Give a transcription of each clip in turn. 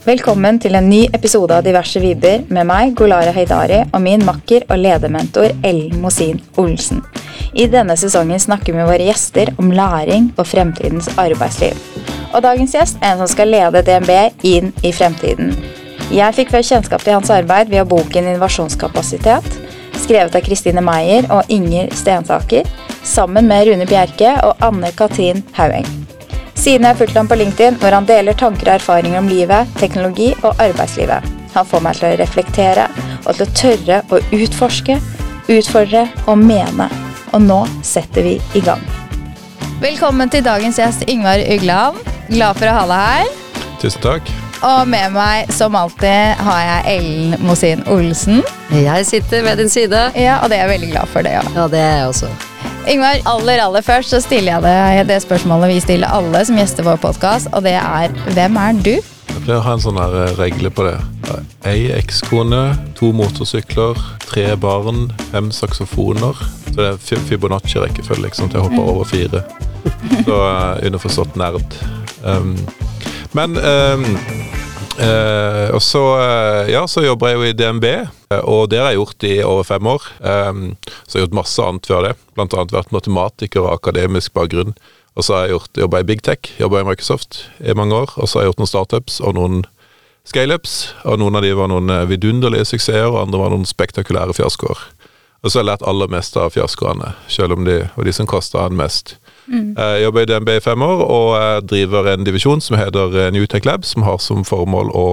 Velkommen til en ny episode av Diverse vidder med meg, Golara Heidari, og min makker og ledermentor Ellen Mosin Olsen. I denne sesongen snakker vi med våre gjester om læring og fremtidens arbeidsliv. Og dagens gjest er en som skal lede DNB inn i fremtiden. Jeg fikk før kjennskap til hans arbeid via boken Innovasjonskapasitet, skrevet av Kristine Meyer og Inger Stensaker, sammen med Rune Bjerke og Anne Katrin Haueng. Siden jeg har fulgt ham på LinkedIn, hvor han deler tanker og erfaringer om livet, teknologi og arbeidslivet. Han får meg til å reflektere og til å tørre å utforske, utfordre og mene. Og nå setter vi i gang. Velkommen til dagens gjest, Yngvar Ugland. Glad for å ha deg her. Tusen takk. Og med meg, som alltid, har jeg Ellen Mosin Olsen. Jeg sitter ved din side. Ja, Og det er jeg veldig glad for, det òg. Ja, det er jeg også. Ingvar, aller aller først så stiller jeg deg det spørsmålet vi stiller alle som gjester vår podkast, og det er hvem er du? Jeg pleier å ha en sånn her eh, regle på det. Ei ekskone, to motorsykler, tre barn, fem saksofoner. Så det er Fibonacci-rekkefølge, liksom, til jeg hopper over fire. Så uh, underforstått nerd. Um, men um, eh, Og så, eh, ja, så jobber jeg jo i DNB, eh, og det har jeg gjort i over fem år. Um, så jeg har gjort masse annet før det. Annet vært matematiker og akademisk bakgrunn. Og så har jeg gjort, jobba i Big Tech, jobba i Microsoft i mange år. Og så har jeg gjort noen startups og noen scaleups. Og noen av de var noen vidunderlige suksesser, og andre var noen spektakulære fiaskoer. Og så har jeg lært aller mest av fiaskoene, selv om de var de som kosta han mest. Jeg jobber i DNB i fem år og eh, driver en divisjon som heter Newtech New Tech Lab, som har som formål å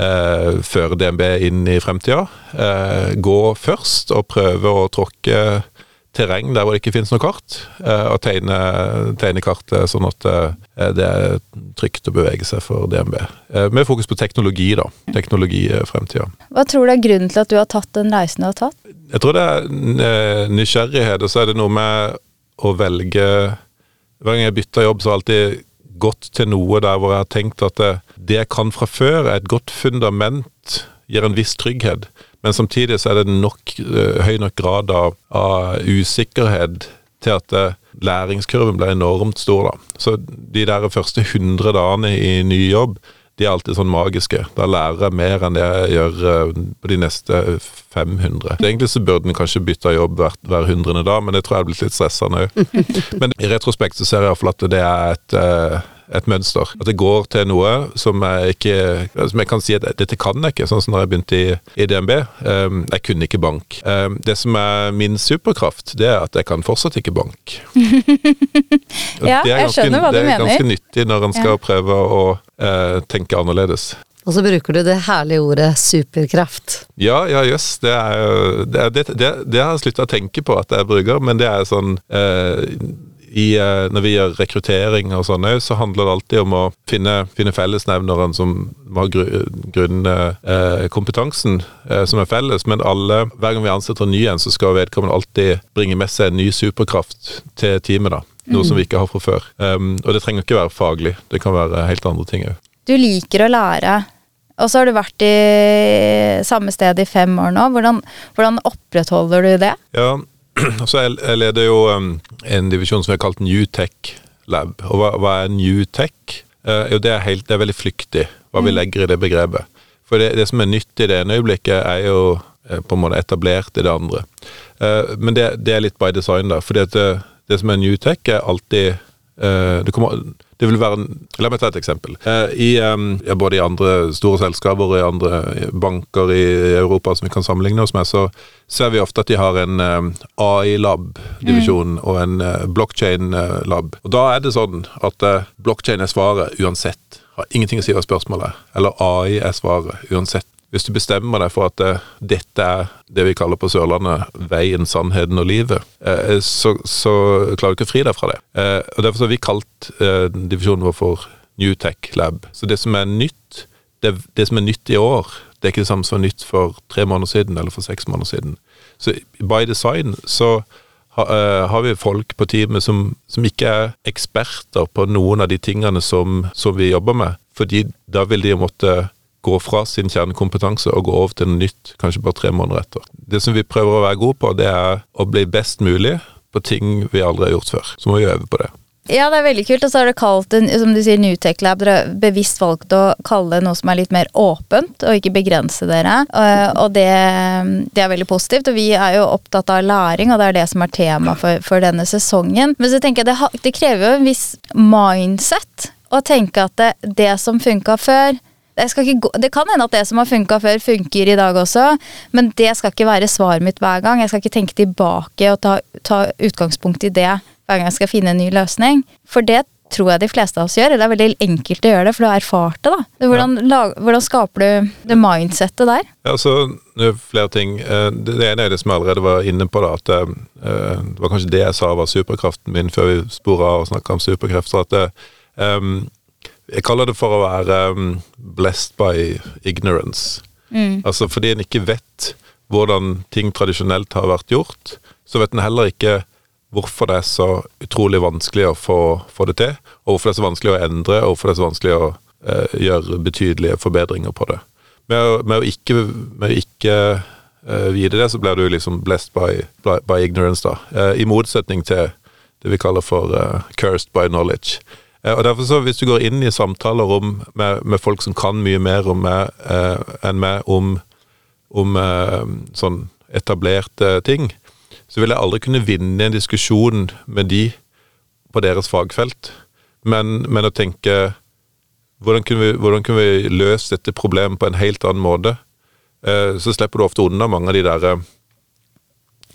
eh, føre DNB inn i fremtida. Eh, gå først og prøve å tråkke terreng der hvor det ikke finnes noe kart, eh, og tegne, tegne kartet sånn at eh, det er trygt å bevege seg for DNB. Eh, med fokus på teknologi, da. Teknologi i fremtida. Hva tror du er grunnen til at du har tatt den reisen du har tatt? Jeg tror det er nysgjerrighet, og så er det noe med å velge Hver gang jeg bytter jobb, så har jeg alltid gått til noe der hvor jeg har tenkt at det, det jeg kan fra før, er et godt fundament, gir en viss trygghet. Men samtidig så er det nok, eh, høy nok grad av, av usikkerhet til at det, læringskurven ble enormt stor. da. Så de der første 100 dagene i ny jobb, de er alltid sånn magiske. Da lærer jeg mer enn det jeg gjør eh, på de neste 500. Egentlig så burde en kanskje bytte jobb hver, hver hundrende dag, men det tror jeg er blitt litt stressende òg. Men i retrospekt så ser jeg iallfall at det er et, eh, et mønster. At det går til noe som jeg ikke Som jeg kan si at dette kan jeg ikke, sånn som når jeg begynte i, i DNB. Um, jeg kunne ikke bank. Um, det som er min superkraft, det er at jeg kan fortsatt ikke bank. Ja, det er jeg skjønner hva du mener. Det er mener. ganske nyttig når en skal prøve å uh, tenke annerledes. Og så bruker du det herlige ordet superkraft. Ja, ja, jøss. Det, er det, er- det, det, det har jeg slutta å tenke på at jeg bruker, men det er sånn eh, i, eh, Når vi gjør rekruttering og sånn så handler det alltid om å finne, finne fellesnevneren som har grunnkompetansen eh, som er felles, men alle, hver gang vi ansetter en ny en, så skal vedkommende alltid bringe med seg en ny superkraft til teamet. da. Noe som vi ikke har fra før. Um, og det trenger ikke være faglig, det kan være helt andre ting òg. Du liker å lære, og så har du vært i samme sted i fem år nå. Hvordan, hvordan opprettholder du det? Ja, så jeg, jeg leder jo um, en divisjon som vi har kalt New Tech Lab. Og hva, hva er New Tech? Eh, jo, det er, helt, det er veldig flyktig, hva vi legger i det begrepet. For det, det som er nytt i det ene øyeblikket, er jo eh, på en måte etablert i det andre. Eh, men det, det er litt by design, da. For det, det som er New Tech, er alltid det, kommer, det vil være La meg ta et eksempel. Eh, i, både i andre store selskaper og i andre banker i Europa som vi kan sammenligne oss med, så ser vi ofte at de har en AI-lab-divisjon og en uh, blockchain-lab. Og Da er det sånn at uh, blockchain er svaret uansett. Har ingenting å si hva spørsmålet er. Eller AI er svaret uansett. Hvis du bestemmer deg for at eh, dette er det vi kaller på Sørlandet veien, sannheten og livet, eh, så, så klarer du ikke å fri deg fra det. Eh, og Derfor har vi kalt divisjonen vår for New Tech Lab. Så det som er nytt, det, det som er nytt i år, det er ikke det samme som var nytt for tre måneder siden eller for seks måneder siden. Så by design så ha, har vi folk på teamet som, som ikke er eksperter på noen av de tingene som, som vi jobber med, fordi da vil de måtte gå fra sin kjernekompetanse og gå over til noe nytt, kanskje bare tre måneder etter. Det som vi prøver å være gode på, det er å bli best mulig på ting vi aldri har gjort før. Så må vi øve på det. Ja, det er veldig kult. Og så har dere kalt det, som du sier, Newtech Lab. Dere har bevisst valgt å kalle det noe som er litt mer åpent, og ikke begrense dere. Og, og det, det, er veldig positivt. Og vi er jo opptatt av læring, og det er det som er tema for, for denne sesongen. Men så tenker jeg det, det krever jo en viss mindset å tenke at det, det som funka før det kan hende at det som har funka før, funker i dag også, men det skal ikke være svaret mitt hver gang. Jeg skal ikke tenke tilbake og ta, ta utgangspunkt i det hver gang jeg skal finne en ny løsning. For det tror jeg de fleste av oss gjør. Det er veldig enkelt å gjøre det, for du har erfart det. da. Hvordan, ja. lag, hvordan skaper du det mindsettet der? Ja, så er flere ting. Eh, det ene er det som jeg allerede var inne på, da, at det, eh, det var kanskje det jeg sa var superkraften min før vi spora og snakka om superkrefter. at det, um, jeg kaller det for å være um, blessed by ignorance. Mm. Altså fordi en ikke vet hvordan ting tradisjonelt har vært gjort, så vet en heller ikke hvorfor det er så utrolig vanskelig å få, få, det til, og hvorfor det er så vanskelig å endre, og hvorfor det er så vanskelig å eh, gjøre betydelige forbedringer på det. Med å, med å ikke, med å ikke eh, vite det, så blir du liksom blessed by, by ignorance, da. Eh, I motsetning til det vi kaller for uh, cursed by knowledge. Eh, og derfor så Hvis du går inn i samtaler om, med, med folk som kan mye mer meg, eh, enn meg om, om eh, sånn etablerte ting, så vil jeg aldri kunne vinne en diskusjon med de på deres fagfelt. Men, men å tenke hvordan kunne, vi, hvordan kunne vi løst dette problemet på en helt annen måte? Eh, så slipper du ofte unna mange av de der eh,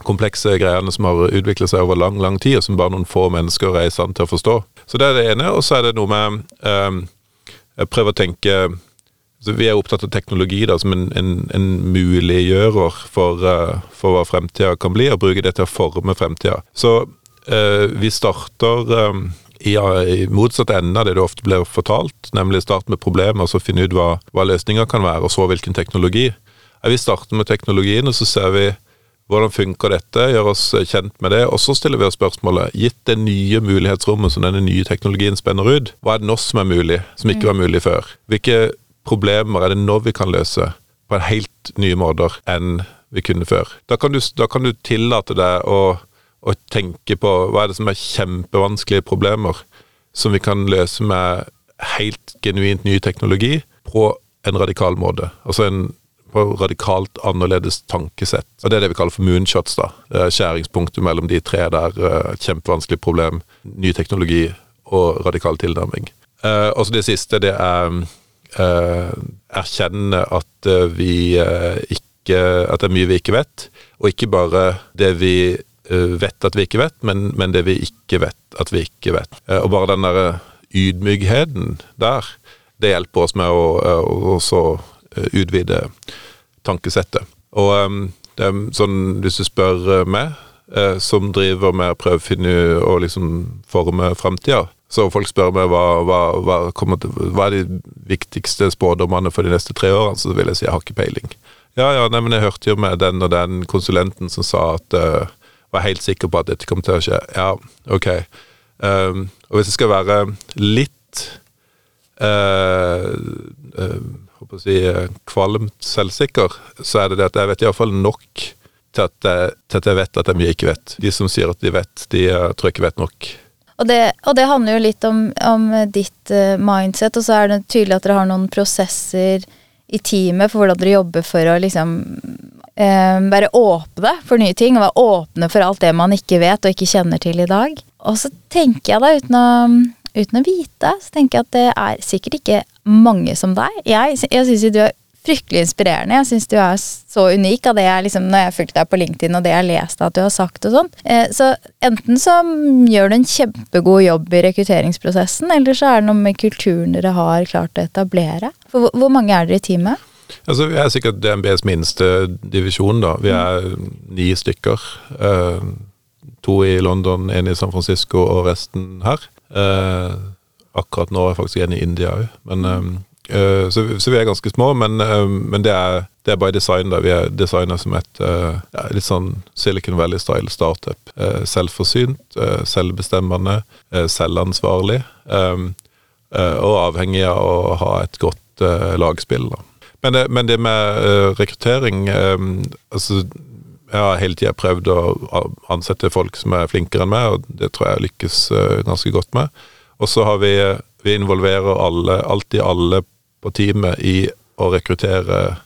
komplekse greiene som har utviklet seg over lang lang tid, og som bare noen få mennesker er i stand til å forstå. Så det er det ene. Og så er det noe med um, Jeg prøver å tenke så Vi er opptatt av teknologi da, som en, en, en muliggjører for, uh, for hva fremtida kan bli, og bruke det til å forme fremtida. Så uh, vi starter um, i, i, motsatt ende av det det ofte blir fortalt, nemlig start med problemer, og så finne ut hva, hva løsninger kan være, og så hvilken teknologi. Vi starter med teknologien, og så ser vi hvordan funker dette? Gjør oss kjent med det. Og så stiller vi oss spørsmålet, gitt det nye mulighetsrommet som denne nye teknologien spenner ut, hva er det nå som er mulig, som ikke var mulig før? Hvilke problemer er det nå vi kan løse på en helt nye måter enn vi kunne før? Da kan du, da kan du tillate deg å, å tenke på hva er det som er kjempevanskelige problemer som vi kan løse med helt genuint ny teknologi på en radikal måte. Altså en på radikalt annerledes tankesett. Og Det er det vi kaller for moonshots. da. Skjæringspunktet mellom de tre der. Eh, kjempevanskelig problem, ny teknologi og radikal tilnærming. Eh, og så det siste, det er eh, erkjenne at vi ikke At det er mye vi ikke vet, og ikke bare det vi vet at vi ikke vet, men, men det vi ikke vet at vi ikke vet. Og bare den der ydmykheten der, det hjelper oss med å, å, å utvide tankesettet. Og um, det er sånn, hvis du spør uh, meg, uh, som driver med å prøve å finne og liksom forme framtida, så folk spør meg hva, hva, hva, til, hva, er de viktigste spådommene for de neste tre årene, så vil jeg si jeg har ikke peiling. Ja, ja, nei, men jeg hørte jo med den og den konsulenten som sa at uh, var helt sikker på at dette kom til å skje. Ja, ok. Um, og hvis jeg skal være litt uh, uh, å si, eh, kvalmt selvsikker, så er det det at jeg vet iallfall nok til at, jeg, til at jeg vet at jeg ikke vet. De som sier at de vet, de uh, tror jeg ikke vet nok. Og det, og det handler jo litt om, om ditt mindset, og så er det tydelig at dere har noen prosesser i teamet for hvordan dere jobber for å liksom uh, være åpne for nye ting, og være åpne for alt det man ikke vet og ikke kjenner til i dag. Og så tenker jeg da, uten å uten å vite, så tenker jeg at det er sikkert ikke mange som deg. Jeg, jeg syns jo du er fryktelig inspirerende. Jeg syns du er så unik av det jeg liksom, når jeg fulgte deg på LinkedIn og det jeg har lest at du har sagt og sånn. Eh, så enten så gjør du en kjempegod jobb i rekrutteringsprosessen, eller så er det noe med kulturen dere har klart å etablere. For hvor, hvor mange er dere i teamet? Altså, Vi er sikkert DNBs minste divisjon. da. Vi er ni stykker. Eh, to i London, én i San Francisco og resten her. Uh, akkurat nå er jeg faktisk en i India òg, men uh, så, vi er ganske små, men, uh, men det, er, det er by design. da, Vi er designa som et ja, litt sånn Silicon Valley-style startup. selvforsynt, selvbestemmende, selvansvarlig. og avhengig av å ha et godt lagspill. da. Men det, men det med rekruttering altså jeg har hele tida prøvd å ansette folk som er flinkere enn meg, og det tror jeg lykkes eh, ganske godt med. Og så har vi Vi involverer alle, alltid alle på teamet i å rekruttere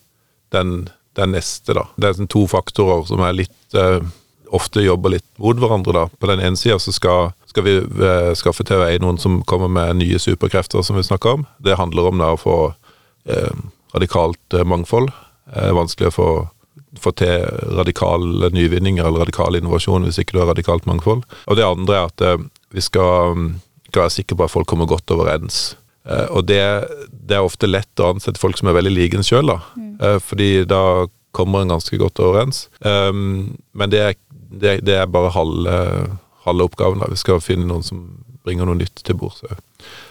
den, den neste, da. Det er sånn to faktorer som er litt eh, Ofte jobber litt mot hverandre, da. På den ene sida så skal, skal vi eh, skaffe til vei noen som kommer med nye superkrefter, som vi snakker om. Det handler om da å få eh, radikalt eh, mangfold. Det er vanskelig å få, få til radikale nyvinninger eller radikal innovasjon hvis ikke du har radikalt mangfold. Og det andre er at eh, vi skal, mm, skal være sikker på at folk kommer godt overens. Eh, og det, det er ofte lett å ansette folk som er veldig like en sjøl, da. Eh, fordi da kommer en ganske godt overens. Um, men det er, det, det er bare halve, halve oppgaven. da. Vi skal finne noen som bringer noe nytt til bords. òg.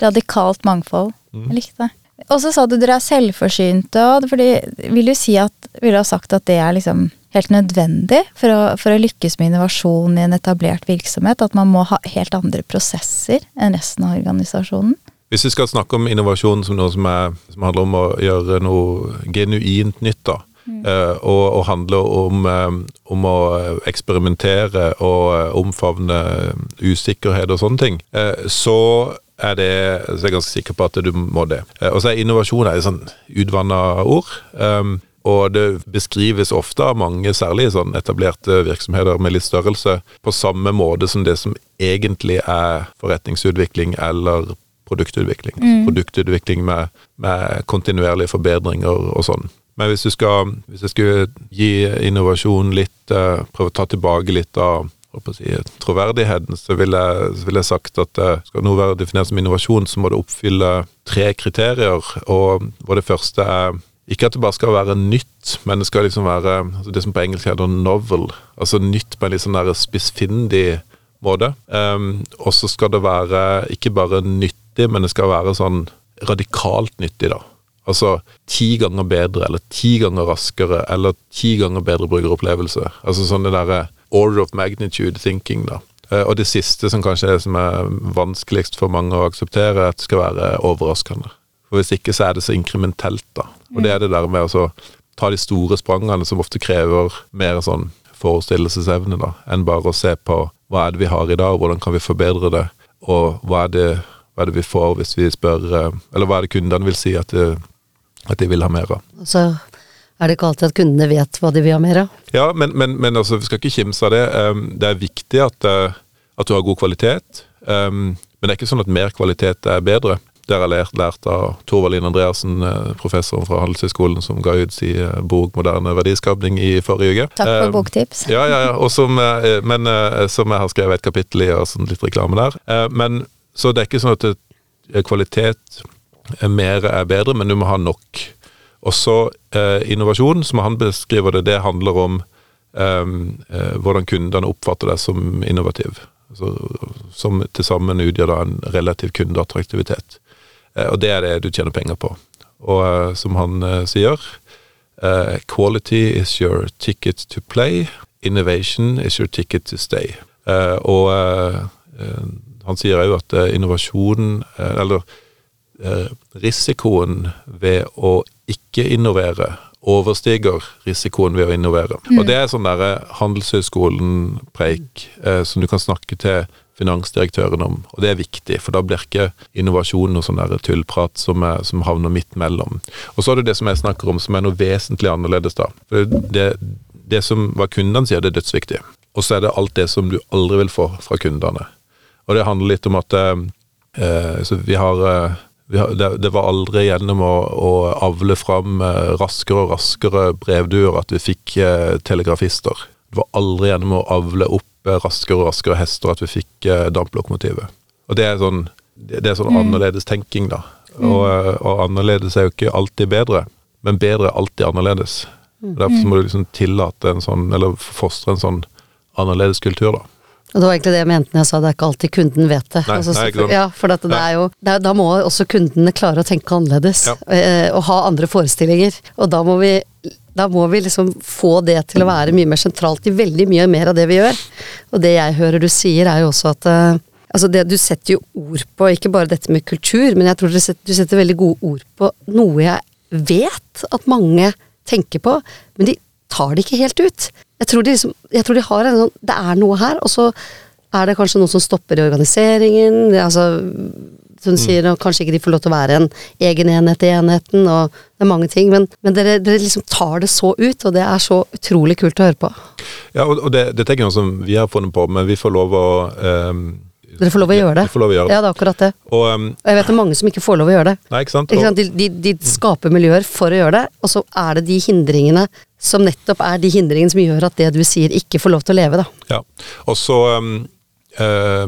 Radikalt mangfold. Mm. Jeg likte det. Og så sa du dere er selvforsynte, og fordi vil du si at Vil du ha sagt at det er liksom helt nødvendig for å, for å lykkes med innovasjon i en etablert virksomhet? At man må ha helt andre prosesser enn resten av organisasjonen? Hvis vi skal snakke om innovasjon som noe som, er, som handler om å gjøre noe genuint nytt, da, mm. og, og handler om, eh, om å eksperimentere og eh, omfavne usikkerhet og sånne ting, eh, så er det så er jeg ganske sikker på at du må det. Eh, Og så er innovasjon er et sånn utvanna ord. Um, og det beskrives ofte av mange, særlig sånn etablerte virksomheter med litt størrelse, på samme måte som det som egentlig er forretningsutvikling eller produktutvikling. Mm. Produktutvikling med, med kontinuerlige forbedringer og sånn. Men hvis du skal, hvis jeg skulle gi innovasjon litt eh, Prøve å ta tilbake litt av si, troverdigheten, så ville jeg, vil jeg sagt at eh, skal noe være definert som innovasjon, så må det oppfylle tre kriterier. Og hvor det første er ikke at det bare skal være nytt, men det skal liksom være altså det som på engelsk heter novel. Altså nytt på en litt sånn der spissfindig måte. Um, og så skal det være ikke bare nyttig, men det skal være sånn radikalt nyttig, da. Altså ti ganger bedre, eller ti ganger raskere, eller ti ganger bedre brukeropplevelse. Altså sånn det derre order of magnitude thinking, da. Eh, Og det siste som kanskje er det som er vanskeligst for mange å akseptere, er at det skal være overraskende. For hvis ikke så er det så inkrementelt, da. Og det er det der med å ta de store sprangene som ofte krever mer sånn forestillelsesevne, da, enn bare å se på hva er det vi har i dag, hvordan kan vi forbedre det, og hva er det, hva er det vi får hvis vi spør eh, Eller hva er det kundene vil si at de, at de vil ha mer av. Så er det ikke alltid at kundene vet hva de vil ha mer av. Ja, men, men, men altså, vi skal ikke kimse av det. Det er viktig at, uh, at du har god kvalitet, men det er ikke sånn at mer kvalitet er bedre. Det har jeg lært, av Torvald Andreassen, uh, professoren fra Handelshøyskolen, som ga ut sin uh, bok 'Moderne verdiskapning' i forrige uke. Takk for Um, boktips. Ja, ja, ja. Som, eh, men eh, som jeg har skrevet et kapittel i, og sånn litt reklame der. Eh, Men Så det er ikke sånn at eh, kvalitet eh, mer er bedre, men du må ha nok. Og så eh, innovasjon, som han beskriver det, det handler om eh, eh, hvordan kundene oppfatter deg som innovativ. Så, som til sammen utgjør da en relativ kundeattraktivitet. Eh, og det er det du tjener penger på. Og eh, som han eh, sier, quality is your ticket to play, innovation is your ticket to stay. Og han sier òg at innovasjon, eller risikoen ved å ikke innovere overstiger risikoen ved å innovere. Og det er sånn derre Handelshøyskolen-preik eh, som du kan snakke til finansdirektøren om, og det er viktig, for da blir ikke innovasjon noe sånn tullprat som, er, som havner midt mellom. Og så er det det som jeg snakker om, som er noe vesentlig annerledes, da. For det, det som hva kundene sier, det er dødsviktig. Og så er det alt det som du aldri vil få fra kundene. Og det handler litt om at eh, vi har, eh, det, var aldri gjennom å, å avle fram eh, raskere og raskere brevduer at vi fikk eh, telegrafister. Det var aldri gjennom å avle opp raskere og raskere hester at vi fikk eh, damplokomotivet. Og det er sånn, det, er sånn annerledes tenking, da. Og, eh, og annerledes er jo ikke alltid bedre, men bedre er alltid annerledes. Og Derfor så må du liksom tillate en sånn, eller fostre en sånn annerledes kultur, da. Og det var egentlig det jeg mente når jeg sa det er ikke alltid kunden vet det. Nei, nei, ikke sant. ja, for det er jo, det er, da må også kundene klare å tenke annerledes, Ja. eh, og ha andre forestillinger. Og da må vi da må vi liksom få det til å være mye mer sentralt i veldig mye mer av det vi gjør. Og det jeg hører du sier, er jo også at eh, Altså det, du setter jo ord på ikke bare dette med kultur, men jeg tror du setter, du setter veldig gode ord på noe jeg vet at mange tenker på, men de tar det ikke helt ut. Jeg tror, de liksom, jeg tror de har en sånn Det er noe her, og så er det kanskje noe som stopper i organiseringen. Det, altså, som sier, og kanskje ikke de får lov til å være en egen enhet i enheten, og det er mange ting. Men, men dere, dere liksom tar det så ut, og det er så utrolig kult å høre på. Ja, og, og det, dette er ikke noe som vi har funnet på, men vi får lov å um Dere får lov å gjøre det. Å gjøre det. Ja, det er akkurat det. Og, um, Og jeg vet det er mange som ikke får lov å gjøre det. nei, ikke sant? Ikke sant? De, de, de skaper miljøer for å gjøre det, og så er det de hindringene som nettopp er de hindringene som gjør at det du sier ikke får lov til å leve, da. Ja, og så um, eh,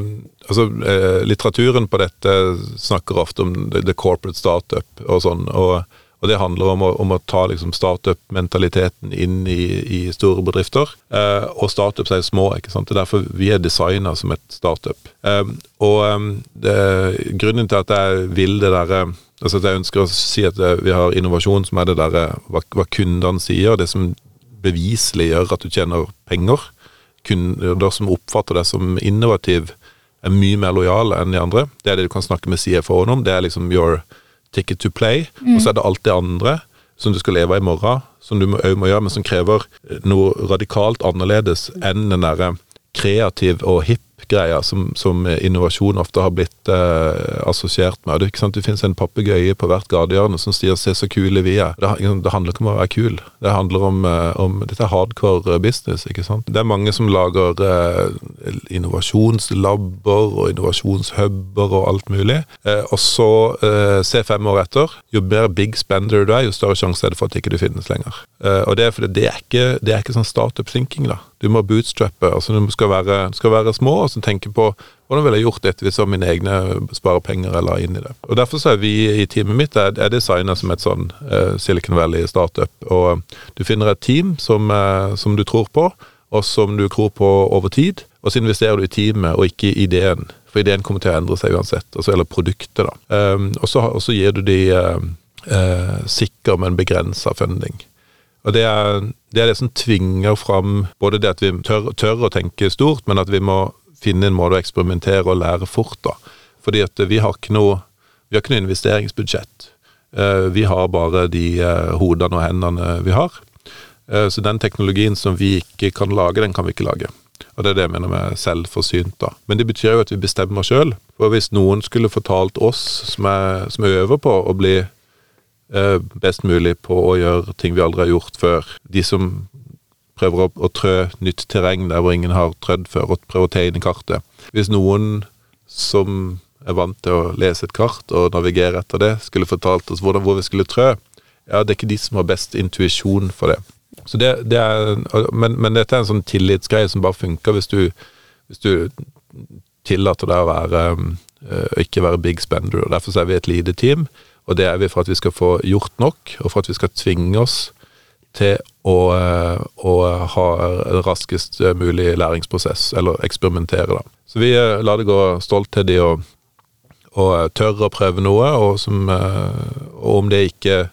altså, eh, Litteraturen på dette snakker ofte om the, the corporate startup og sånn, og, og det handler om å, om å ta liksom, startup-mentaliteten inn i, i store bedrifter. Eh, og startups er små, ikke sant? det er derfor vi er designa som et startup. Eh, og um, det, grunnen til at jeg vil det derre altså Jeg ønsker å si at eh, vi har innovasjon som er det derre hva, hva kundene sier, det som beviselig gjør at du tjener penger kunder som oppfatter deg som innovativ, er mye mer lojale enn de andre. Det er det du kan snakke med CFO-en om. Det er liksom your ticket to play. Og så er det alt det andre som du skal leve av i morgen, som du òg må gjøre, men som krever noe radikalt annerledes enn den derre kreativ og hipp greia som, som innovasjon ofte har blitt eh, assosiert med. Det, det finnes en papegøye på hvert gatehjørne som sier 'se så kule vi er'. Det, det handler ikke om å være kul. Det handler om, eh, om Dette er hardcore business. ikke sant? Det er mange som lager eh, innovasjonslabber og innovasjonshuber og alt mulig. Eh, og så, eh, se fem år etter, jo mer big spender du er, jo større sjanse er det for at ikke du finnes lenger. Eh, og det er fordi det er ikke, det er ikke sånn startup thinking, da. Du må bootstrappe. altså Du skal være, skal være små og så tenke på hvordan ville jeg gjort dette hvis det var mine egne sparepenger jeg la inn i det. Og Derfor så er vi i teamet mitt er, er designa som et sånn uh, Silicon Valley startup. Og du finner et team som, uh, som du tror på, og som du tror på over tid. Og så investerer du i teamet og ikke i ideen, for ideen kommer til å endre seg uansett. Altså, eller produktet, da. Um, og, så, gir du de uh, eh, sikker, men begrensa funding. Og det er, det er det som tvinger fram både det at vi tør, tør å tenke stort, men at vi må finne en måte å eksperimentere og lære fort, da. Fordi at vi har ikke noe, har ikke noe investeringsbudsjett. Eh, Vi har bare de eh, hodene og hendene vi har. Eh, Så den teknologien som vi ikke kan lage, den kan vi ikke lage. Og det er det jeg mener med selvforsynt, da. Men det betyr jo at vi bestemmer sjøl. For hvis noen skulle fortalt oss som, er, som øver på å bli best mulig på å gjøre ting vi aldri har gjort før. De som prøver å, å trø nytt terreng der hvor ingen har trødd før, og prøver å tegne kartet. Hvis noen som er vant til å lese et kart og navigere etter det, skulle fortalt oss hvordan, hvor vi skulle trø, ja, det er ikke de som har best intuisjon for det. Så det, det er, men, men dette er en sånn tillitsgreie som bare funker hvis du, hvis du tillater deg å være øh, ikke være big spender. og Derfor er vi et lite team, og det er vi for at vi skal få gjort nok, og for at vi skal tvinge oss til å, øh, å ha raskest mulig læringsprosess, eller eksperimentere, da. Så vi øh, lar det gå stolt til de og, og øh, tør å prøve noe, og, som, og om, det ikke,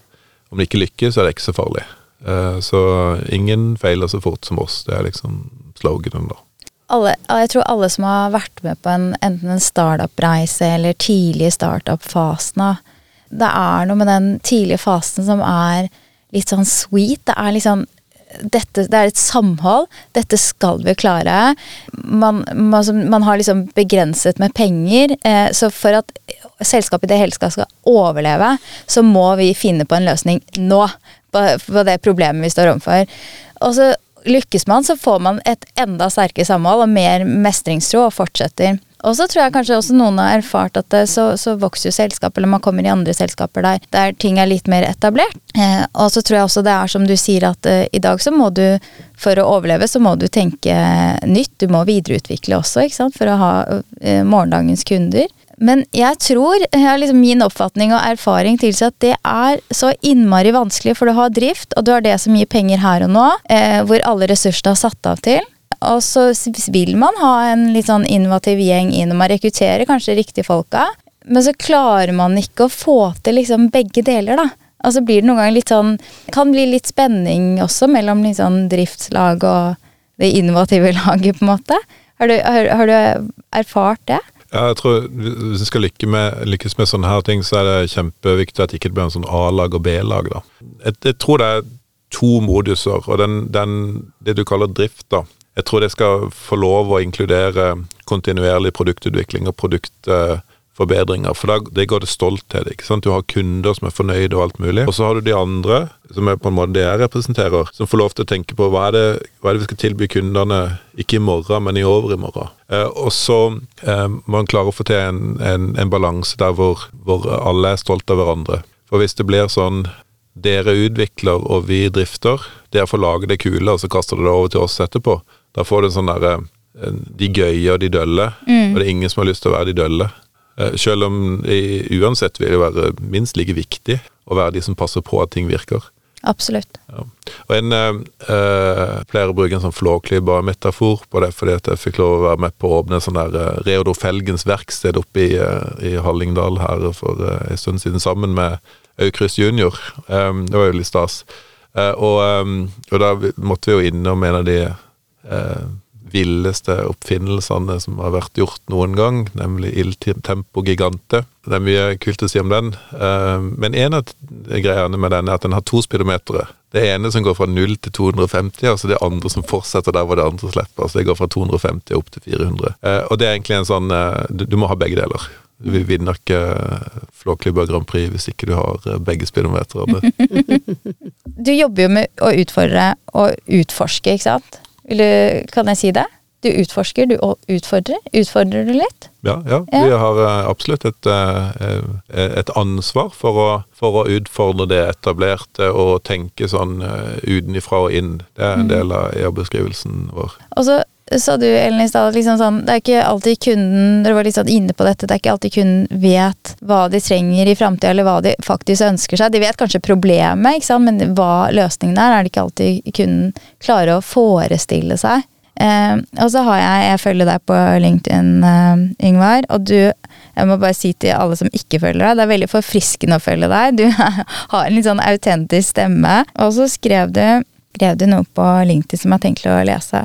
om det ikke lykkes, er det ikke så farlig. Eh, Så ingen feiler så fort som oss. Det er liksom sloganen, da. alle, jeg tror alle som har vært med på en, enten en startup-reise eller tidlig startup-fasen, da, det er noe med den tidlige fasen som er litt sånn sweet. Det er liksom dette, det er et samhold. Dette skal vi klare. Man, man, altså, man har liksom begrenset med penger. Eh, så for at selskapet i det hele skal overleve, så må vi finne på en løsning nå. På, på det problemet vi står overfor. Og så lykkes man, så får man et enda sterkere samhold og mer mestringstro og fortsetter. Og så tror jeg kanskje også noen har erfart at det, så, så vokser jo selskapet, eller man kommer i andre selskaper der, der ting er litt mer etablert. Eh, og så tror jeg også det er som du sier at eh, i dag så må du, for å overleve, så må du tenke nytt. Du må videreutvikle også, ikke sant, for å ha eh, morgendagens kunder. Men jeg tror, jeg har liksom min oppfatning og erfaring tilsier at det er så innmari vanskelig, for du har drift, og du har det som gir penger her og nå, eh, hvor alle ressursene er satt av til. Og så vil man ha en litt sånn innovativ gjeng inn, og man rekrutterer kanskje riktige folka. Men så klarer man ikke å få til liksom begge deler, da. Altså blir det noen ganger litt sånn Kan bli litt spenning også mellom litt sånn driftslag og det innovative laget, på en måte. Har du, har, har du erfart det? Ja, jeg tror Hvis vi skal lykke med, lykkes med sånne her ting, så er det kjempeviktig at det ikke blir en sånn A-lag og B-lag. da. Jeg, jeg tror det er to moduser, og den, den, det du kaller drift, da. Jeg tror det skal få lov å inkludere kontinuerlig produktutvikling og produktforbedringer, for da det går det stolthet. ikke sant? Du har kunder som er fornøyde og alt mulig, og så har du de andre, som er på en måte det jeg representerer, som får lov til å tenke på hva er det, hva er det vi skal tilby kundene, ikke i morgen, men i over i morgen. Eh, og så eh, må man klare å få til en, en, en balanse der hvor, hvor alle er stolte av hverandre. For hvis det blir sånn dere utvikler og vi drifter, dere får lage det kule, og så kaster dere det over til oss etterpå, da får du en sånn derre de gøye og de dølle, og det er ingen som har lyst til å være de dølle. Eh, Selv om i, uansett vil det være minst like viktig å være de som passer på at ting virker. Absolutt. Ja. Og en eh, Flere bruker en sånn flåklypa-metafor på det, fordi at jeg fikk lov å være med på å åpne sånn der eh, Reodor Felgens verksted oppe i, eh, i Hallingdal her for eh, en stund siden, sammen med Aukrust junior. Um, det var jo litt stas. Uh, og, um, og da måtte vi jo innom en av de eh, villeste oppfinnelsene som har vært gjort noen gang, nemlig ildtempo Gigante. Det er mye kult å si om den, eh, men en av greiene med den er at den har to speedometere. Det ene som går fra 0 til 250, altså det andre som fortsetter der hvor det andre slipper. Altså det går fra 250 opp til 400. Eh, og det er egentlig en sånn eh, du, du må ha begge deler. Vi vinner ikke Flåklypa Grand Prix hvis ikke du har begge speedometerne. Du jobber jo med å utfordre og utforske, ikke sant? Vil du, kan jeg si det? Du utforsker, du utfordrer. Utfordrer du litt? Ja, ja. Ja. vi har eh, absolutt et, eh, et ansvar for å, for å utfordre det etablerte og tenke sånn utenfra og inn. Det er en del av jobbeskrivelsen vår. Og så sa du, Ellen, i stad, liksom sånn, det er ikke alltid kunden Dere var litt sånn inne på dette. Det er ikke alltid kunden vet hva de trenger i framtida, eller hva de faktisk ønsker seg. De vet kanskje problemet, ikke sant? men hva løsningen er, er det ikke alltid kunden klarer å forestille seg. Eh, og så har jeg Jeg følger deg på LinkedIn, eh, Yngvar, og du jeg må bare si til alle som ikke følger deg, det er veldig forfriskende å følge deg. Du har en litt sånn autentisk stemme. Og så skrev du, skrev du noe på LinkedIn som jeg har tenkt å lese.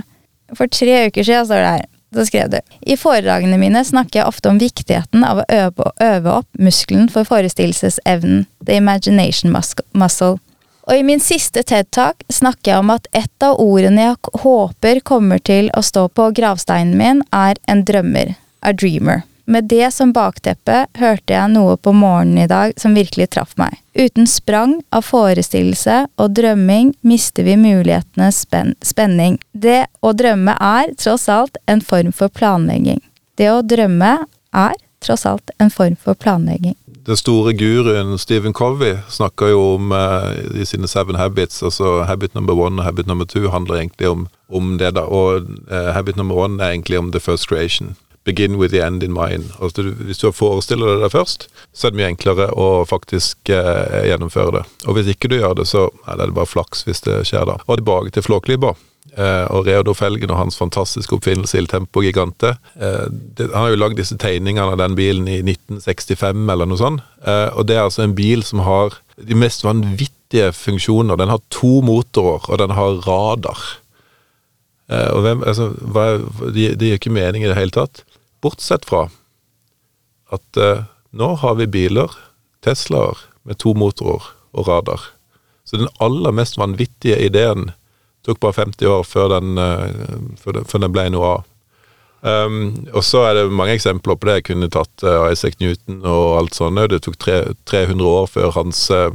For tre uker siden står det her. Så skrev du I foredragene mine snakker jeg ofte om viktigheten av å øve, øve opp muskelen for forestillelsesevnen, the imagination muscle. Og i min siste TED-talk snakker jeg om at et av ordene jeg håper kommer til å stå på gravsteinen min, er en drømmer. A dreamer. Med det som bakteppe hørte jeg noe på morgenen i dag som virkelig traff meg. Uten sprang av forestillelse og drømming mister vi mulighetenes spen spenning. Det å drømme er tross alt en form for planlegging. Det å drømme er tross alt en form for planlegging. Den store guruen Stephen Covey snakker jo om eh, i sine Seven Habits. altså Habit number one og habit number two handler egentlig om, om det. da, Og eh, habit number one er egentlig om the first creation. Begin with the end in mind. Altså, hvis du forestiller deg det først, så er det mye enklere å faktisk eh, gjennomføre det. Og hvis ikke du gjør det, så nei, det er det bare flaks hvis det skjer da. Og tilbake til Flåklypa. Eh, og Reodor Felgen og hans fantastiske oppfinnelse Il Tempo Gigante. Eh, det, han har jo lagd disse tegningene av den bilen i 1965 eller noe sånt. Eh, og det er altså en bil som har de mest vanvittige funksjoner. Den har to motorer, og den har radar. Eh, og hvem, altså, hva, det gir ikke mening i det hele tatt. Bortsett fra at eh, nå har vi biler, Teslaer, med to motorer og radar. Så den aller mest vanvittige ideen tok bare 50 år før den, eh, før den, den ble noe av. Um, og så er det mange eksempler på det. Jeg kunne tatt eh, Isaac Newton og alt sånt. Det tok tre, 300 år før hans eh,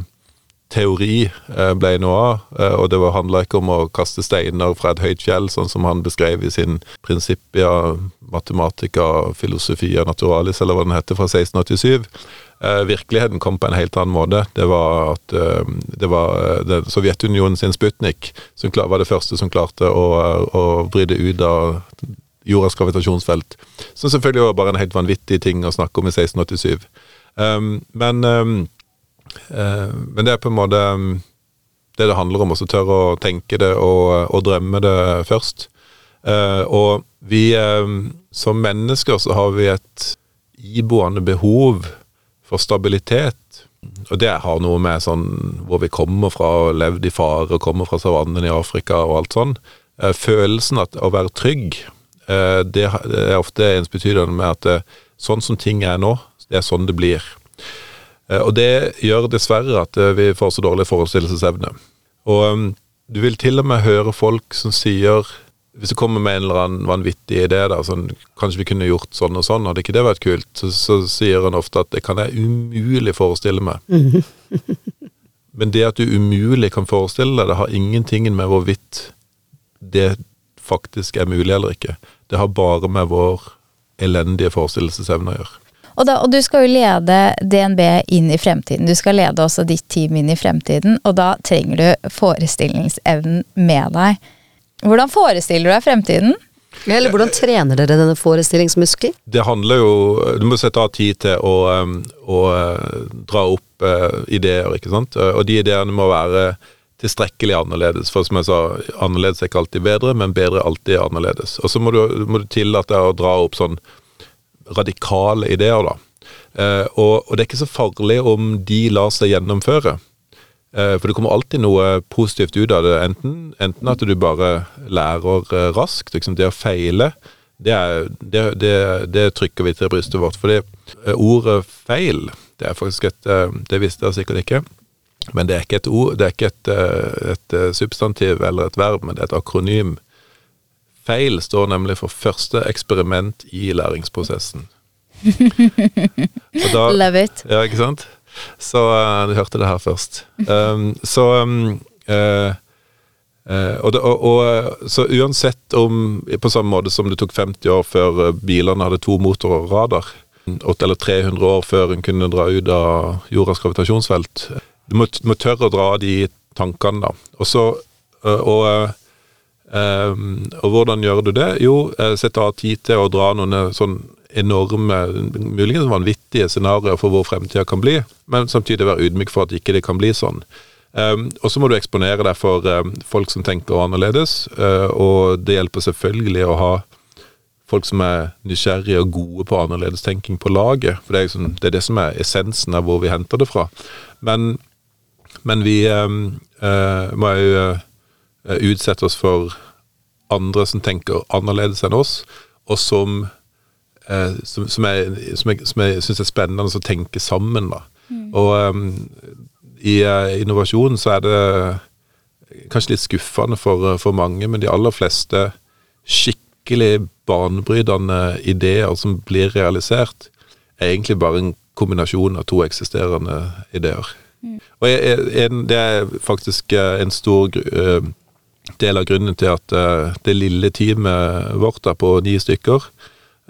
teori eh, ble noe av. eh, og det handla ikke om å kaste steiner fra et høyt fjell, sånn som han beskrev i sin Principia Mathematica Filosofia Naturalis, eller hva den heter, fra 1687. Eh, virkeligheten kom på en helt annen måte. Det var at det var Sovjetunionen sin Sputnik som var det første som klarte å, å bryte ut av jordas gravitasjonsfelt. Som selvfølgelig var bare en helt vanvittig ting å snakke om i 1687. Um, men, men det er på en måte um, det det handler om, å tørre å tenke det og, og drømme det først. Eh, og vi um, som mennesker så har vi et iboende behov for stabilitet. Og det har noe med sånn hvor vi kommer fra og levd i fare, og kommer fra savannen i Afrika og alt sånn. Eh, følelsen at å være trygg, eh, det er ofte ensbetydende med at eh, sånn som ting er nå, det er sånn det blir. Eh, Og det gjør dessverre at eh, vi får så dårlig forestillelsesevne. Og um, du vil til og med høre folk som sier Hvis du kommer med en eller annen vanvittig idé, da, sånn Kanskje vi kunne gjort sånn og sånn, hadde ikke det vært kult? Så, så sier han ofte at det kan jeg umulig forestille meg. Men det at du umulig kan forestille deg det, har ingenting med hvorvidt det faktisk er mulig eller ikke. Det har bare med vår elendige forestillelsesevne å gjøre. Og, da, og, du skal jo lede DNB inn i fremtiden. Du skal lede også ditt team inn i fremtiden, og da trenger du forestillingsevnen med deg. Hvordan forestiller du deg fremtiden? Eller hvordan trener dere denne forestillingsmuskelen? Det handler jo Du må sette av tid til å, å uh, dra opp uh, ideer, ikke sant. Og de ideene må være tilstrekkelig annerledes. For som jeg sa, annerledes er ikke alltid bedre, men bedre alltid er alltid annerledes. Og så må du, må du tillate deg å dra opp sånn radikale ideer, da. Eh, og, og, det er ikke så farlig om de lar seg gjennomføre. Eh, for det kommer alltid noe positivt ut av det. Enten, enten at du bare lærer eh, raskt. Liksom det å feile, det, er, det, det, det, trykker vi til brystet vårt. Fordi ordet feil, det er faktisk et Det visste jeg sikkert ikke. Men det er ikke et ord, det er ikke et, et substantiv eller et verb, men det er et akronym Feil står nemlig for første eksperiment i læringsprosessen. da, Love it. Ja, ikke sant? Så uh, du hørte det her først. Um, så um, uh, uh, og, og, og, så uansett om På samme måte som det tok 50 år før bilene hadde to motorer og radar, eller 300 år før en kunne dra ut av jordas gravitasjonsfelt Du må, må tørre å dra de tankene, da. Og så og Um, og hvordan gjør du det? Jo, sette av tid til å dra noen eh, sånn enorme, muligens vanvittige scenarioer for hvor fremtida kan bli, men samtidig være ydmyk for at ikke det kan bli sånn. Um, og så må du eksponere deg for um, folk som tenker annerledes, uh, og det hjelper selvfølgelig å ha folk som er nysgjerrige og gode på annerledestenkning på laget, for det er, liksom, det er, det som er essensen av hvor vi henter det fra. Men, men vi um, uh, må jo Eh, utsette oss for andre som tenker annerledes enn oss, og som, eh, som, som, jeg, som jeg, jeg syns er spennende å tenke sammen. da. Mm. Og um, i uh, innovasjon så er det kanskje litt skuffende for, for, mange, men de aller fleste skikkelig banebrytende ideer som blir realisert, er egentlig bare en kombinasjon av to eksisterende ideer. Mm. Og jeg, jeg, det er faktisk en stor uh, del av grunnen til at uh, det lille teamet vårt da, på ni stykker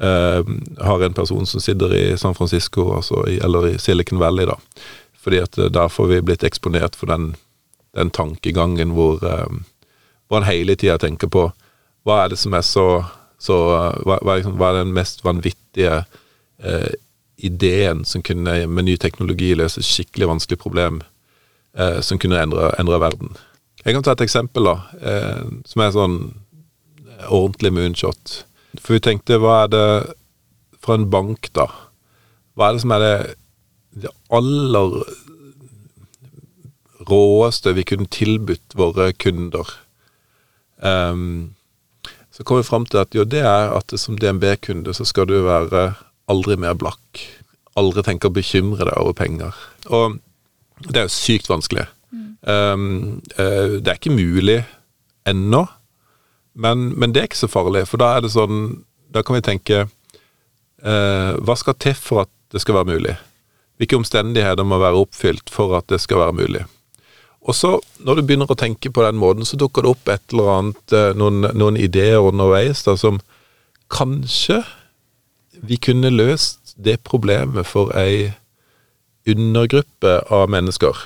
uh, har en person som sitter i San Francisco, altså i, eller i Silicon Valley, da. Fordi at uh, der får vi blitt eksponert for den, den tankegangen hvor, hvor en hele tida tenker på hva er det som er så, så hva, hva, er, den mest vanvittige ideen som kunne med ny teknologi løse skikkelig vanskelig problem, som kunne endre, endre verden. Jeg kan ta et eksempel, da, eh, som er sånn ordentlig moonshot. For vi tenkte, hva er det fra en bank, da? Hva er det som er det, det aller råeste vi kunne tilbudt våre kunder? Um, så kom vi fram til at jo, det er at som DNB-kunde så skal du være aldri mer blakk. Aldri tenke å bekymre deg over penger. Og det er jo sykt vanskelig. Um, uh, det er ikke mulig ennå, men, men, det er ikke så farlig. For da er det sånn Da kan vi tenke uh, Hva skal til for at det skal være mulig? Hvilke omstendigheter må være oppfylt for at det skal være mulig? Og så, når du begynner å tenke på den måten, så dukker det opp et eller annet, uh, noen, noen ideer underveis da, som kanskje vi kunne løst det problemet for ei undergruppe av mennesker.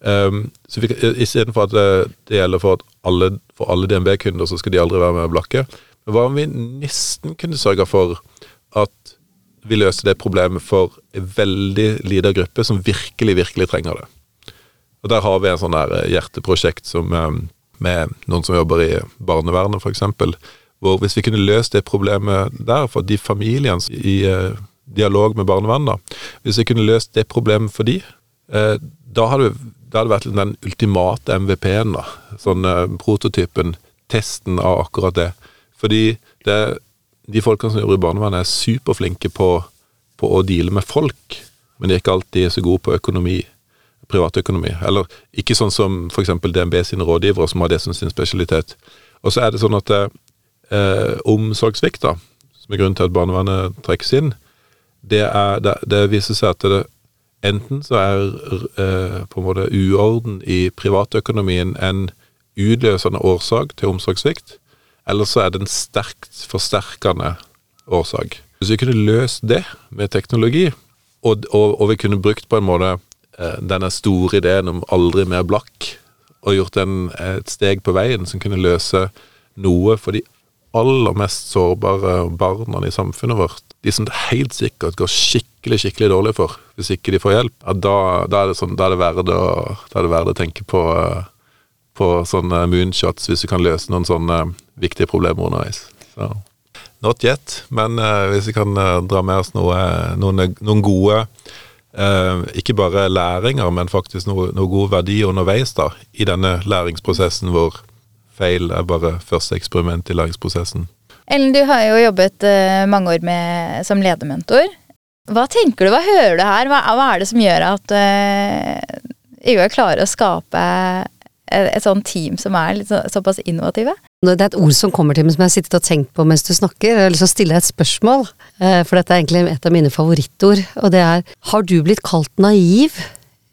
Um, så Istedenfor at det, det, gjelder for, alle, alle DNB-kunder, så skal de aldri være med blakke. Men hva om vi nesten kunne sørge for at vi løste det problemet for en veldig lita gruppe som virkelig, virkelig trenger det. Og Der har vi en sånn der eh, hjerteprosjekt som, ehm, med noen som jobber i barnevernet, f.eks. Hvor hvis vi kunne løst det problemet der for de familiene i dialog med barnevernet, hvis vi kunne løst det problemet for de, da hadde vi det hadde vært den ultimate MVP-en, da. Sånn eh, prototypen, testen av akkurat det. Fordi det, de folkene som jobber i barnevernet, er superflinke på, på, å deale med folk, men de er ikke alltid så gode på økonomi. privatøkonomi. Eller ikke sånn som f.eks. DNB sine rådgivere, som har det som sin spesialitet. Og så er det sånn at eh, omsorgssvikt, da, som er grunnen til at barnevernet trekkes inn, det, er, det, det viser seg at det enten så er eh, på en måte uorden i privatøkonomien en utløsende årsak til omsorgssvikt, eller så er det en sterkt forsterkende årsak. Hvis vi kunne løst det med teknologi, og, og, og vi kunne brukt på en måte eh, denne store ideen om aldri mer blakk, og gjort en, et steg på veien som kunne løse noe for de aller mest sårbare barna i samfunnet vårt, de som det helt sikkert går skikkelig skikkelig dårlig for hvis ikke de får hjelp, ja, da, da, er det sånn, da, er det verdt å, er verdt å tenke på, på sånne moonshots hvis du kan løse noen sånne viktige problemer underveis. Så. Not yet, men uh, hvis vi kan uh, dra med oss noe, noen, noen, gode uh, Ikke bare læringer, men faktisk noe, noe god verdi underveis da, i denne læringsprosessen hvor feil er bare første eksperiment i læringsprosessen. Ellen, du har jo jobbet mange år med, som ledermentor. Hva tenker du, hva hører du her? Hva, hva er det som gjør at uh, klarer å skape et, et sånt team som er litt så, såpass innovative? Det er et ord som kommer til meg som jeg har sittet og tenkt på mens du snakker. Jeg har lyst til å stille deg et spørsmål, eh, for dette er egentlig et av mine favorittord. Og det er Har du blitt kalt naiv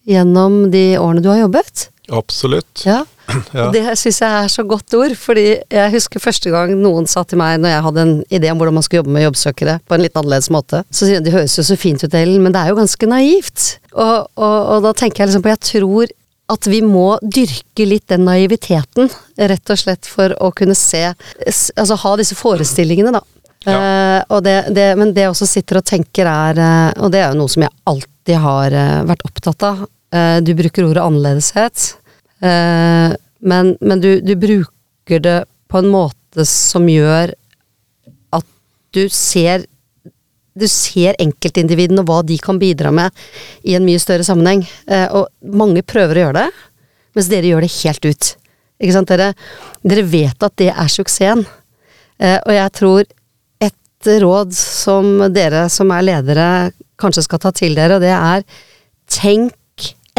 gjennom de årene du har jobbet? Absolutt. Ja. ja. Det syns jeg er så godt ord, fordi jeg husker første gang noen sa til meg når jeg hadde en idé om hvordan man skulle jobbe med jobbsøkere på en litt annerledes måte, så sier de det høres jo så fint ut, Ellen, men det er jo ganske naivt. Og, og, og da tenker jeg liksom på Jeg tror at vi må dyrke litt den naiviteten, rett og slett for å kunne se Altså ha disse forestillingene, da. Ja. Uh, det, det, men det jeg også sitter og tenker er, uh, og det er jo noe som jeg alltid har uh, vært opptatt av Du bruker ordet annerledeshet, men, men du, du, bruker det på en måte som gjør at du ser du ser enkeltindividene og hva de kan bidra med i en mye større sammenheng. Eh, og mange prøver å gjøre det, mens dere gjør det helt ut. Ikke sant? Dere, dere vet at det er suksessen. Eh, og jeg tror et råd som dere som er ledere kanskje skal ta til dere, og det er tenk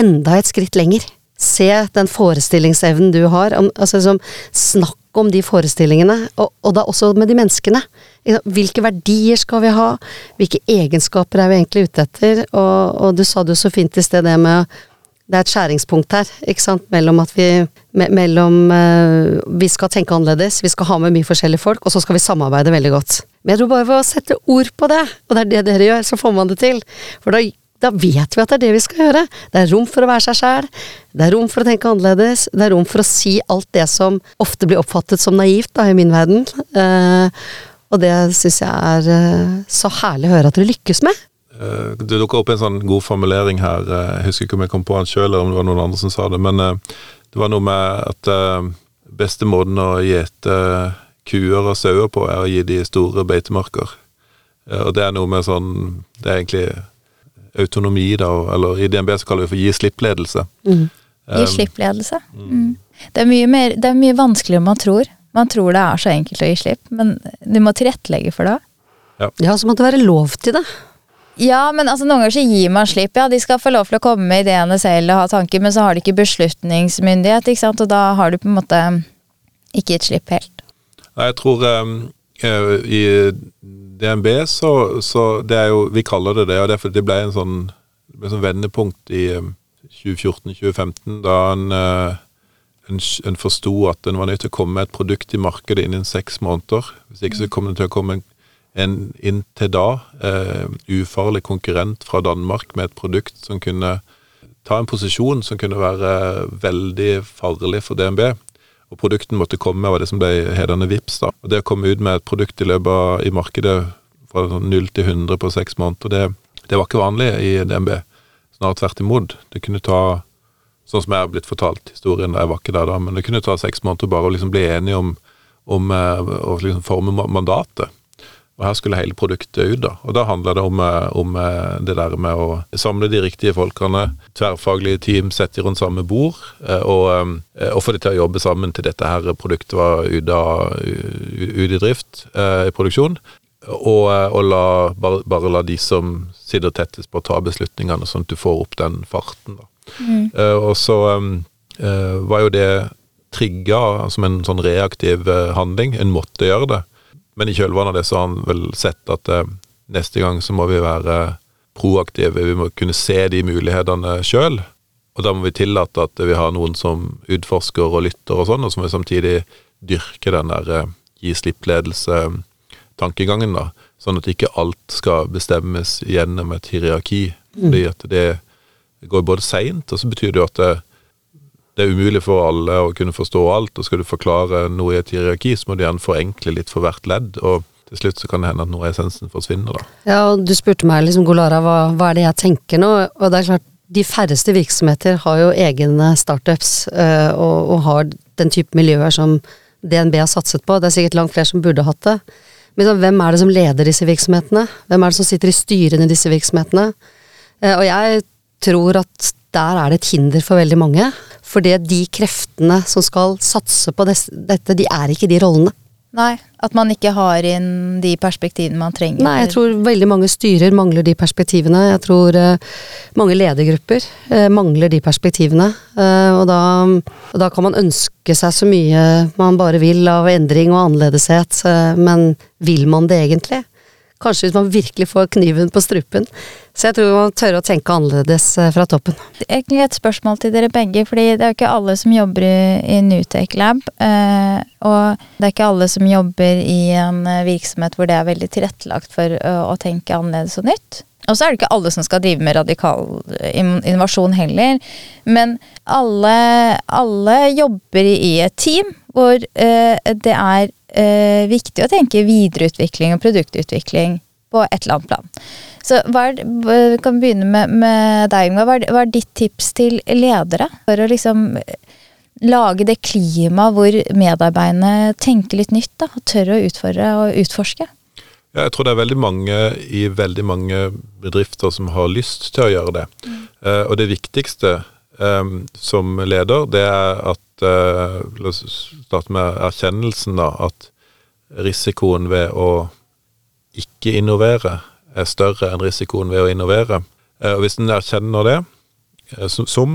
enda et skritt lenger. Se den forestillingsevnen du har. Om, altså, liksom, snakk om de forestillingene, og, og, da også med de menneskene. Hvilke verdier skal vi ha? Hvilke egenskaper er vi egentlig ute etter? Og, og du sa det jo så fint i sted, det med det er et skjæringspunkt her, ikke sant, mellom at vi me, mellom uh, Vi skal tenke annerledes, vi skal ha med mye forskjellige folk, og så skal vi samarbeide veldig godt. Men jeg tror bare ved å sette ord på det, og det er det dere gjør, så får man det til. For da da vet vi at det er det vi skal gjøre. Det er rom for å være seg sjæl, det er rom for å tenke annerledes, det er rom for å si alt det som ofte blir oppfattet som naivt da, i min verden. Uh, og det syns jeg er uh, så herlig å høre at dere lykkes med. Uh, det dukka opp en sånn god formulering her, jeg husker ikke om jeg kom på den sjøl, eller om det var noen andre som sa det, men det var noe med at beste måten å gjete kuer og sauer på, er å gi de store beitemarker. Og det er noe med sånn Det er egentlig autonomi, da, eller i DNB så kaller vi for gi slipp-ledelse. Mm. Gi um, slipp-ledelse. Mm. Det, er mye mer, det er mye vanskeligere enn man tror. Man tror det er så enkelt å gi slipp, men du må tilrettelegge for det. Ja. ja, så må det være lov til det. Ja, men altså, noen ganger så gir man slipp. Ja, de skal få lov til å komme med ideene selv og ha tanker, men så har de ikke beslutningsmyndighet, ikke sant, og da har du på en måte ikke gitt slipp helt. Nei, jeg tror um, i DNB, så, så, det er jo Vi kaller det det, og det er det ble en sånn, ble sånn vendepunkt i 2014-2015, um, da en, uh, en, en forsto at en var nødt til å komme med et produkt i markedet innen seks måneder. Hvis ikke så kom det til å komme en, en inntil da eh, ufarlig konkurrent fra Danmark med et produkt som kunne ta en posisjon som kunne være veldig farlig for DNB og produkten måtte komme, var det som ble hedende VIPS da. Og Det å komme ut med et produkt i løpet av i markedet fra 0 sånn til 100 på seks måneder, det, det var ikke vanlig i DNB. Snarere tvert imot. Det kunne ta, sånn som jeg har blitt fortalt historien, jeg var ikke der da, men det kunne ta seks måneder bare å liksom bli enige om, om eh, å liksom forme mandatet. Og her skulle hele produktet ut, da. Og da handla det om, eh, om, eh, det der med å samle de riktige folkene, tverrfaglige team, sette rundt samme bord, eh, og, og få de til å jobbe sammen til dette her produktet var ute, i drift, i produksjon. og, og la, bare, bare, la de som sitter tettest på, ta beslutningene, sånn at du får opp den farten. da. Mm. Og så var jo det trigga som en sånn reaktiv handling. En måtte gjøre det. Men i kjølvannet av det så har han vel sett at neste gang så må vi være proaktive. Vi må kunne se de mulighetene sjøl. Og da må vi tillate at vi har noen som utforsker og lytter og sånn, og så må vi samtidig dyrke den der gi slipp-ledelse-tankegangen, da. Sånn at ikke alt skal bestemmes gjennom et hierarki. Mm. Fordi at det går både seint, og så betyr det jo at det, det, er umulig for alle å kunne forstå alt. Og skal du forklare noe i et hierarki, så må du gjerne forenkle litt for hvert ledd. og til slutt så kan det hende at noe av essensen forsvinner, da. Ja, og du spurte meg liksom, Golara, hva, hva er det jeg tenker nå? Og det er klart, de færreste virksomheter har jo egne startups, øh, og, og, har den type miljøer som DNB har satset på. Det er sikkert langt flere som burde hatt det. Men så, hvem er det som leder disse virksomhetene? Hvem er det som sitter i styrene i disse virksomhetene? Eh, og jeg tror at der er det et hinder for veldig mange. Fordi de kreftene som skal satse på dette, de er ikke de rollene. Nei, at man ikke har inn de perspektivene man trenger. Nei, jeg tror veldig mange styrer mangler de perspektivene. Jeg tror uh, mange ledergrupper uh, mangler de perspektivene. Uh, og, da, og, da, kan man ønske seg så mye man bare vil av endring og annerledeshet, men vil man det egentlig? Kanskje hvis man virkelig får kniven på strupen. Så jeg tror man tør å tenke annerledes eh, fra toppen. Egentlig et spørsmål til dere begge, fordi det er jo ikke alle som jobber i, Newtech Lab. Eh, og det er ikke alle som jobber i en eh, virksomhet hvor det er veldig tilrettelagt for å, tenke annerledes og nytt. Og så er det ikke alle som skal drive med radikal innovasjon heller. Men alle, alle jobber i et team hvor det er eh, viktig å tenke videreutvikling og produktutvikling på et eller annet plan. Så hva er, vi kan begynne med, med deg, Inga. Hva, hva, er ditt tips til ledere for å liksom lage det klimaet hvor medarbeiderne tenker litt nytt da, og tør å utfordre og utforske? Ja, jeg tror det er veldig mange i veldig mange bedrifter som har lyst til å gjøre det. Mm. Uh, og det viktigste um, som leder, det er at uh, La oss starte med erkjennelsen, da. At risikoen ved å ikke innovere er større enn risikoen ved å innovere. Uh, og hvis en erkjenner det, uh, som, som,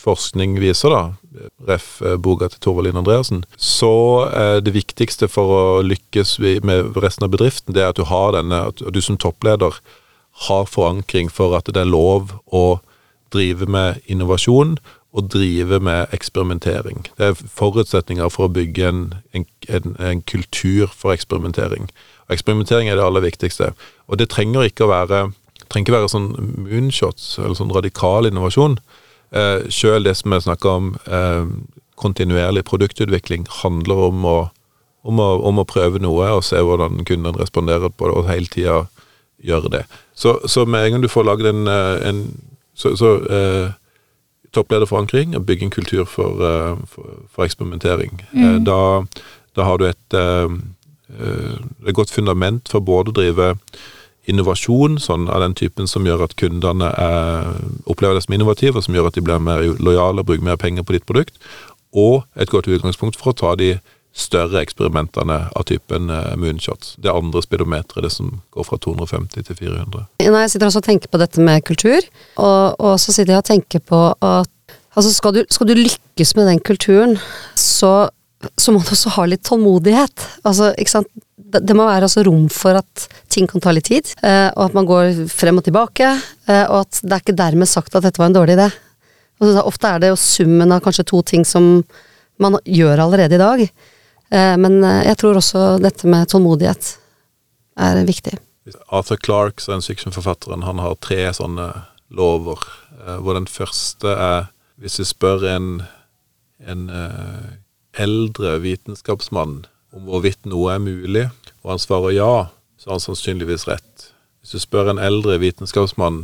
forskning viser, da, ref. boka til Torvald Andreassen, så er det viktigste for å lykkes med resten av bedriften, det er at du har denne, at du som toppleder har forankring for at det er lov å drive med innovasjon og drive med eksperimentering. Det er forutsetninger for å bygge en, en, en, en kultur for eksperimentering. Og eksperimentering er det aller viktigste. Og det trenger ikke å være, ikke være sånn moonshots eller sånn radikal innovasjon. Eh, Sjøl det som jeg snakker om, eh, kontinuerlig produktutvikling, handler om å, om, å, om å, prøve noe og se hvordan kunden responderer på det, og hele tida gjøre det. Så, så, med en gang du får lagd en, eh, en så, så eh, topplederforankring og bygge en kultur for, eh, for, for eksperimentering. Eh, mm. Da, da, har du et, eh, et godt fundament for både å drive innovasjon sånn av den typen som gjør at kundene er, opplever det som innovativ, og som gjør at de blir mer lojale og bruker mer penger på ditt produkt, og et godt utgangspunkt for å ta de større eksperimentene av typen uh, moonshots. Det andre speedometeret, det som går fra 250 til 400. Nei, jeg sitter også og tenker på dette med kultur, og, og så sitter jeg og tenker på at altså skal, du, skal du lykkes med den kulturen, så, så, må du også ha litt tålmodighet. Altså, ikke sant. Det, det må være altså rom for at ting kan ta litt tid, uh, og at man går frem og tilbake, uh, og at det er ikke dermed sagt at dette var en dårlig idé. Altså, ofte er det jo summen av kanskje to ting som man gjør allerede i dag. Eh, men eh, jeg tror også dette med tålmodighet er viktig. Arthur Clarke, science fiction-forfatteren, han har tre sånne lover. Eh, hvor den første er hvis du spør en, en eldre vitenskapsmann om hvorvidt noe er mulig, og han svarer ja, så har han sannsynligvis rett. Hvis du spør en eldre vitenskapsmann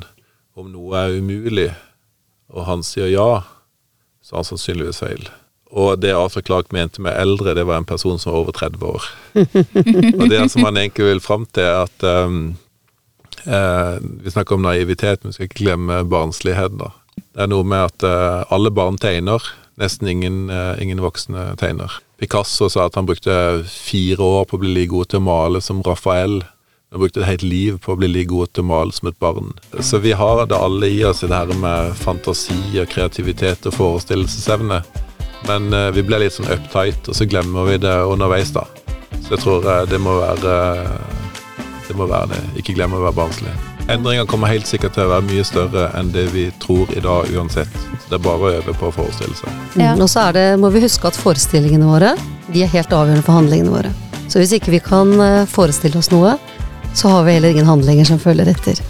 om noe er umulig, og han sier ja, så har han sannsynligvis feil. Og det Arthur Clark mente med eldre, det var en person som var over 30 år. og det som han egentlig vil fram til, er at um, eh, Vi snakker om naivitet, men vi skal ikke glemme barnslighet. da. Det er noe med at uh, alle barn tegner, nesten ingen, uh, ingen, voksne tegner. Picasso sa at han brukte fire år på å bli like god til å male som Raphael. Han brukte et helt liv på å bli like god til å male som et barn. Så vi har det alle i oss, det her med fantasi og kreativitet og forestillelsesevne. Men eh, vi blir litt sånn uptight, og så glemmer vi det underveis, da. Så jeg tror eh, det må være Det må være det. Ikke glemme å være barnslig. Endringer kommer helt sikkert til å være mye større enn det vi tror i dag uansett. Så det er bare å øve på å forestille seg. Mm, og så er det, må vi huske at forestillingene våre de er helt avgjørende for handlingene våre. Så hvis ikke vi kan eh, forestille oss noe, så har vi heller ingen handlinger som følger etter.